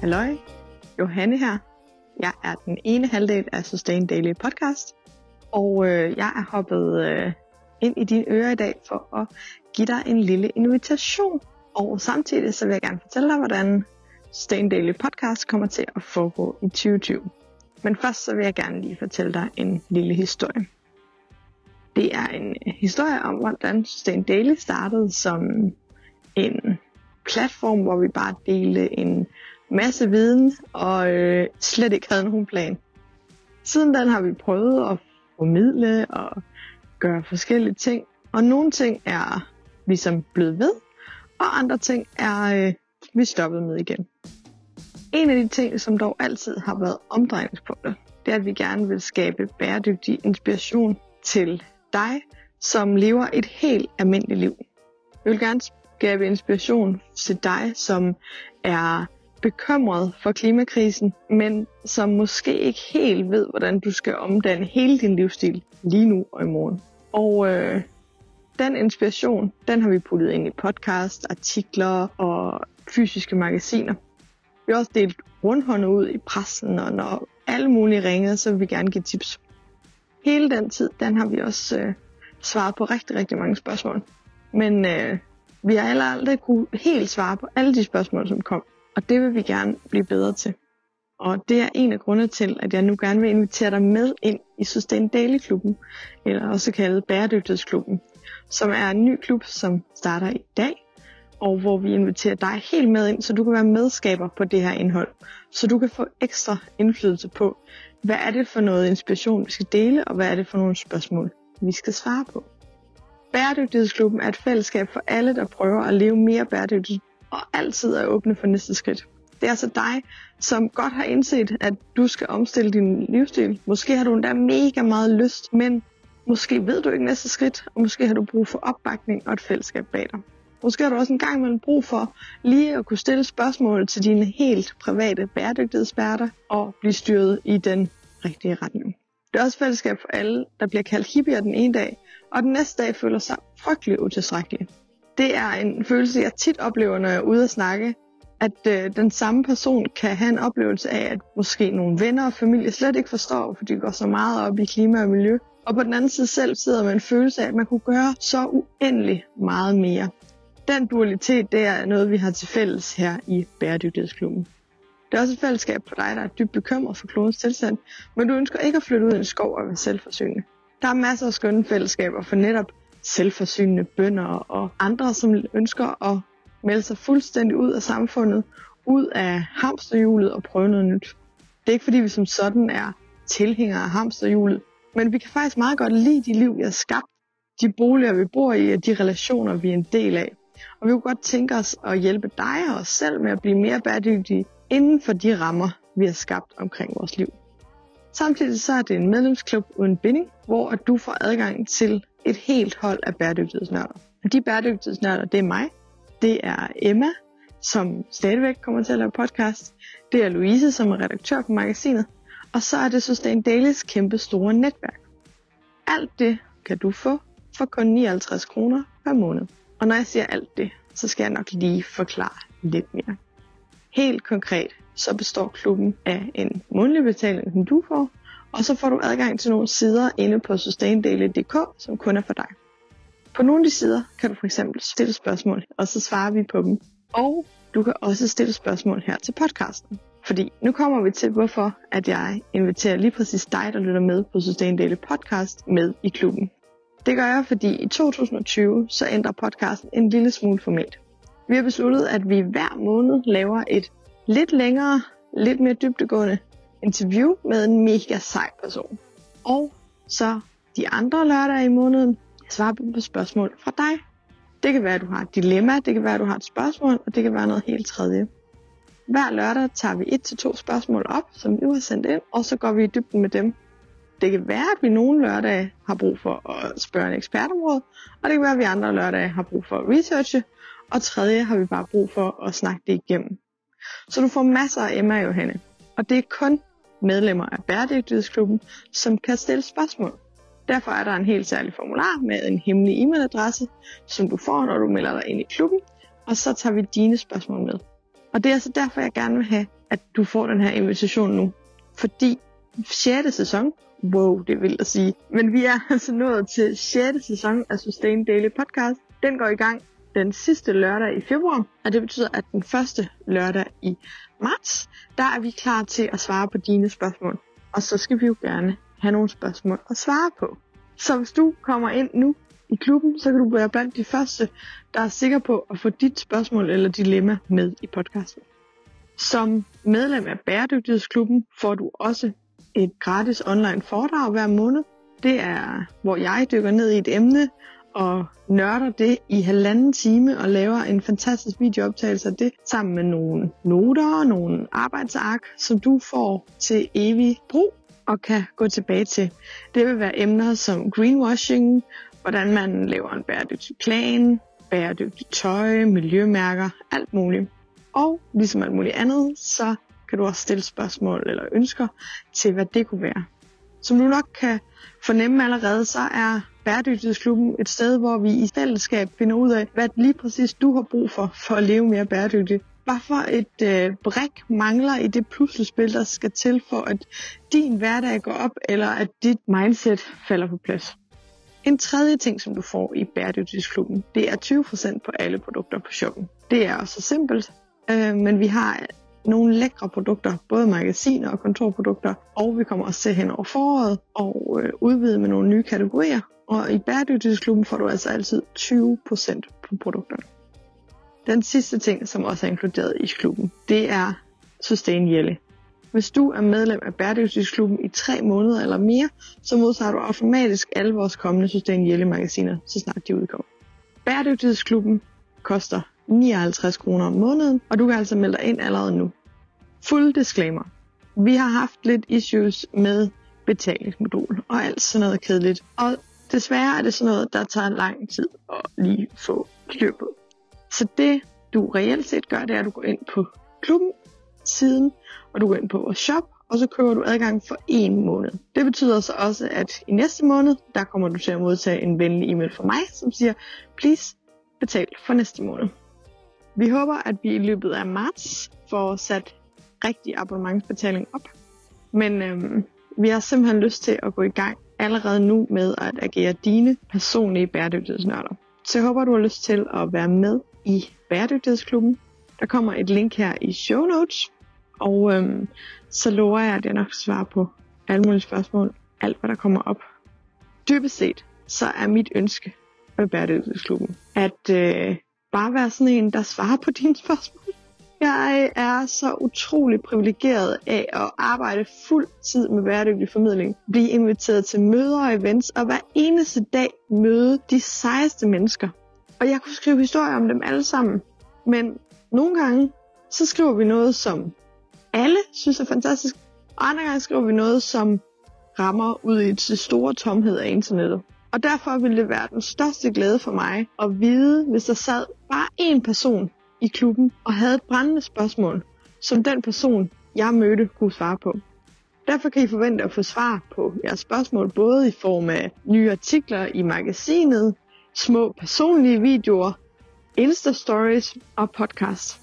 Halløj, Johanne her. Jeg er den ene halvdel af Sustain Daily podcast, og øh, jeg er hoppet øh, ind i dine ører i dag for at give dig en lille invitation. Og samtidig så vil jeg gerne fortælle dig, hvordan Sustain Daily podcast kommer til at foregå i 2020. Men først så vil jeg gerne lige fortælle dig en lille historie. Det er en historie om, hvordan Sustain Daily startede som en platform, hvor vi bare delte en masse viden og øh, slet ikke havde nogen plan. Siden den har vi prøvet at formidle og gøre forskellige ting, og nogle ting er ligesom blevet ved, og andre ting er øh, vi stoppet med igen. En af de ting, som dog altid har været omdrejningspunkter, det er, at vi gerne vil skabe bæredygtig inspiration til dig, som lever et helt almindeligt liv. Vi vil gerne skabe inspiration til dig, som er bekymret for klimakrisen, men som måske ikke helt ved, hvordan du skal omdanne hele din livsstil lige nu og i morgen. Og øh, den inspiration, den har vi puttet ind i podcast, artikler og fysiske magasiner. Vi har også delt rundhåndet ud i pressen, og når alle mulige ringede, så vil vi gerne give tips. Hele den tid, den har vi også øh, svaret på rigtig, rigtig mange spørgsmål. Men øh, vi har heller aldrig kunne helt svare på alle de spørgsmål, som kom. Og det vil vi gerne blive bedre til. Og det er en af grundene til, at jeg nu gerne vil invitere dig med ind i Sustain Daily Klubben, eller også kaldet Bæredygtighedsklubben, som er en ny klub, som starter i dag, og hvor vi inviterer dig helt med ind, så du kan være medskaber på det her indhold. Så du kan få ekstra indflydelse på, hvad er det for noget inspiration, vi skal dele, og hvad er det for nogle spørgsmål, vi skal svare på. Bæredygtighedsklubben er et fællesskab for alle, der prøver at leve mere bæredygtigt og altid er åbne for næste skridt. Det er altså dig, som godt har indset, at du skal omstille din livsstil. Måske har du endda mega meget lyst, men måske ved du ikke næste skridt, og måske har du brug for opbakning og et fællesskab bag dig. Måske har du også en gang imellem brug for lige at kunne stille spørgsmål til dine helt private bæredygtighedseksperter og blive styret i den rigtige retning. Det er også fællesskab for alle, der bliver kaldt hippier den ene dag, og den næste dag føler sig frygtelig utilstrækkelig. Det er en følelse, jeg tit oplever, når jeg er ude at snakke, at øh, den samme person kan have en oplevelse af, at måske nogle venner og familie slet ikke forstår, fordi de går så meget op i klima og miljø. Og på den anden side selv sidder man en følelse af, at man kunne gøre så uendelig meget mere. Den dualitet, det er noget, vi har til fælles her i Bæredygtighedsklubben. Det er også et fællesskab for dig, der er dybt bekymret for klodens tilstand, men du ønsker ikke at flytte ud i en skov og være selvforsynende. Der er masser af skønne fællesskaber for netop selvforsynende bønder og andre, som ønsker at melde sig fuldstændig ud af samfundet, ud af hamsterhjulet og prøve noget nyt. Det er ikke fordi, vi som sådan er tilhængere af hamsterhjulet, men vi kan faktisk meget godt lide de liv, vi har skabt, de boliger, vi bor i, og de relationer, vi er en del af. Og vi kunne godt tænke os at hjælpe dig og os selv med at blive mere bæredygtige inden for de rammer, vi har skabt omkring vores liv. Samtidig så er det en medlemsklub uden binding, hvor du får adgang til et helt hold af bæredygtighedsnørder. Og de bæredygtighedsnørder, det er mig, det er Emma, som stadigvæk kommer til at lave podcast, det er Louise, som er redaktør på magasinet, og så er det Sustain Dailys kæmpe store netværk. Alt det kan du få for kun 59 kroner per måned. Og når jeg siger alt det, så skal jeg nok lige forklare lidt mere. Helt konkret, så består klubben af en månedlig betaling, som du får, og så får du adgang til nogle sider inde på sustaindaily.dk, som kun er for dig. På nogle af de sider kan du for eksempel stille spørgsmål, og så svarer vi på dem. Og du kan også stille spørgsmål her til podcasten. Fordi nu kommer vi til, hvorfor at jeg inviterer lige præcis dig, der lytter med på Sustain Daily Podcast, med i klubben. Det gør jeg, fordi i 2020 så ændrer podcasten en lille smule format. Vi har besluttet, at vi hver måned laver et lidt længere, lidt mere dybdegående interview med en mega sej person. Og så de andre lørdage i måneden svarer på spørgsmål fra dig. Det kan være, at du har et dilemma, det kan være, at du har et spørgsmål, og det kan være noget helt tredje. Hver lørdag tager vi et til to spørgsmål op, som du har sendt ind, og så går vi i dybden med dem. Det kan være, at vi nogle lørdage har brug for at spørge en ekspertområde, og det kan være, at vi andre lørdage har brug for at researche, og tredje har vi bare brug for at snakke det igennem. Så du får masser af Emma Johanne, og det er kun medlemmer af Bæredygtighedsklubben, som kan stille spørgsmål. Derfor er der en helt særlig formular med en hemmelig e-mailadresse, som du får, når du melder dig ind i klubben, og så tager vi dine spørgsmål med. Og det er altså derfor, jeg gerne vil have, at du får den her invitation nu. Fordi 6. sæson, wow, det vil at sige, men vi er altså nået til 6. sæson af Sustain Daily Podcast. Den går i gang den sidste lørdag i februar, og det betyder, at den første lørdag i marts, der er vi klar til at svare på dine spørgsmål. Og så skal vi jo gerne have nogle spørgsmål at svare på. Så hvis du kommer ind nu i klubben, så kan du være blandt de første, der er sikker på at få dit spørgsmål eller dilemma med i podcasten. Som medlem af Bæredygtighedsklubben får du også et gratis online foredrag hver måned. Det er, hvor jeg dykker ned i et emne og nørder det i halvanden time og laver en fantastisk videooptagelse af det sammen med nogle noter og nogle arbejdsark, som du får til evig brug og kan gå tilbage til. Det vil være emner som greenwashing, hvordan man laver en bæredygtig plan, bæredygtigt tøj, miljømærker, alt muligt. Og ligesom alt muligt andet, så kan du også stille spørgsmål eller ønsker til, hvad det kunne være. Som du nok kan fornemme allerede, så er Bæredygtighedsklubben et sted, hvor vi i fællesskab finder ud af, hvad lige præcis du har brug for, for at leve mere bæredygtigt. Hvad for et øh, brik mangler i det puslespil, der skal til for, at din hverdag går op, eller at dit mindset falder på plads. En tredje ting, som du får i Bæredygtighedsklubben, det er 20% på alle produkter på shoppen. Det er også så simpelt, øh, men vi har nogle lækre produkter, både magasiner og kontorprodukter, og vi kommer også til hen over foråret og øh, udvide med nogle nye kategorier. Og i Bæredygtighedsklubben får du altså altid 20% på produkterne. Den sidste ting, som også er inkluderet i klubben, det er Sustain Jelle. Hvis du er medlem af Bæredygtighedsklubben i tre måneder eller mere, så modtager du automatisk alle vores kommende Sustain Jelle magasiner, så snart de udkommer. Bæredygtighedsklubben koster 59 kroner om måneden, og du kan altså melde dig ind allerede nu. Fuld disclaimer. Vi har haft lidt issues med betalingsmodul og alt sådan noget kedeligt. Og desværre er det sådan noget, der tager lang tid at lige få styr på. Så det du reelt set gør, det er, at du går ind på klubben siden, og du går ind på vores shop, og så køber du adgang for en måned. Det betyder så også, at i næste måned, der kommer du til at modtage en venlig e-mail fra mig, som siger, please betal for næste måned. Vi håber, at vi i løbet af marts får sat rigtig abonnementsbetaling op. Men øhm, vi har simpelthen lyst til at gå i gang allerede nu med at agere dine personlige bæredygtighedsnørder. Så jeg håber, du har lyst til at være med i Bæredygtighedsklubben. Der kommer et link her i show notes, og øhm, så lover jeg, at jeg nok svarer på alle mulige spørgsmål, alt hvad der kommer op. Dybest set, så er mit ønske med Bæredygtighedsklubben, at øh, bare være sådan en, der svarer på dine spørgsmål. Jeg er så utrolig privilegeret af at arbejde fuld tid med bæredygtig formidling, blive inviteret til møder og events, og hver eneste dag møde de sejeste mennesker. Og jeg kunne skrive historier om dem alle sammen, men nogle gange, så skriver vi noget, som alle synes er fantastisk, og andre gange skriver vi noget, som rammer ud i til store tomhed af internettet. Og derfor ville det være den største glæde for mig at vide, hvis der sad bare én person i klubben og havde et brændende spørgsmål, som den person, jeg mødte, kunne svare på. Derfor kan I forvente at få svar på jeres spørgsmål både i form af nye artikler i magasinet, små personlige videoer, Insta-stories og podcast.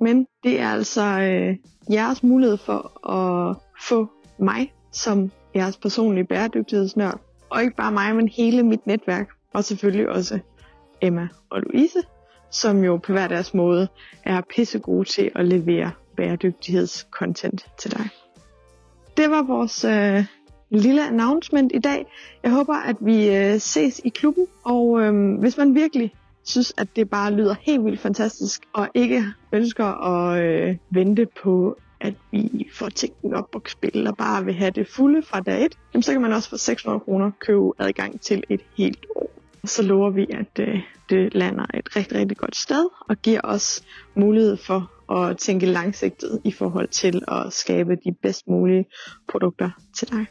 Men det er altså øh, jeres mulighed for at få mig som jeres personlige bæredygtighedsnørd. Og ikke bare mig, men hele mit netværk. Og selvfølgelig også Emma og Louise, som jo på hver deres måde er pisse gode til at levere bæredygtighedscontent til dig. Det var vores øh, lille announcement i dag. Jeg håber, at vi øh, ses i klubben, og øh, hvis man virkelig synes, at det bare lyder helt vildt fantastisk, og ikke ønsker at øh, vente på, at vi får tingene op og spille, og bare vil have det fulde fra dag 1, jamen, så kan man også for 600 kroner købe adgang til et helt år. Så lover vi, at øh, det lander et rigtig, rigtig godt sted, og giver os mulighed for at tænke langsigtet i forhold til at skabe de bedst mulige produkter til dig.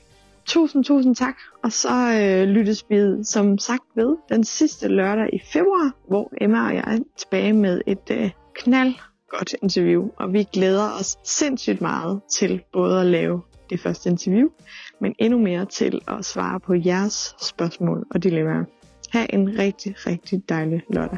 Tusind, tusind tak. Og så øh, lyttes vi som sagt ved den sidste lørdag i februar, hvor Emma og jeg er tilbage med et øh, knald godt interview. Og vi glæder os sindssygt meget til både at lave det første interview, men endnu mere til at svare på jeres spørgsmål og dilemmaer. Ha' en rigtig, rigtig dejlig lørdag.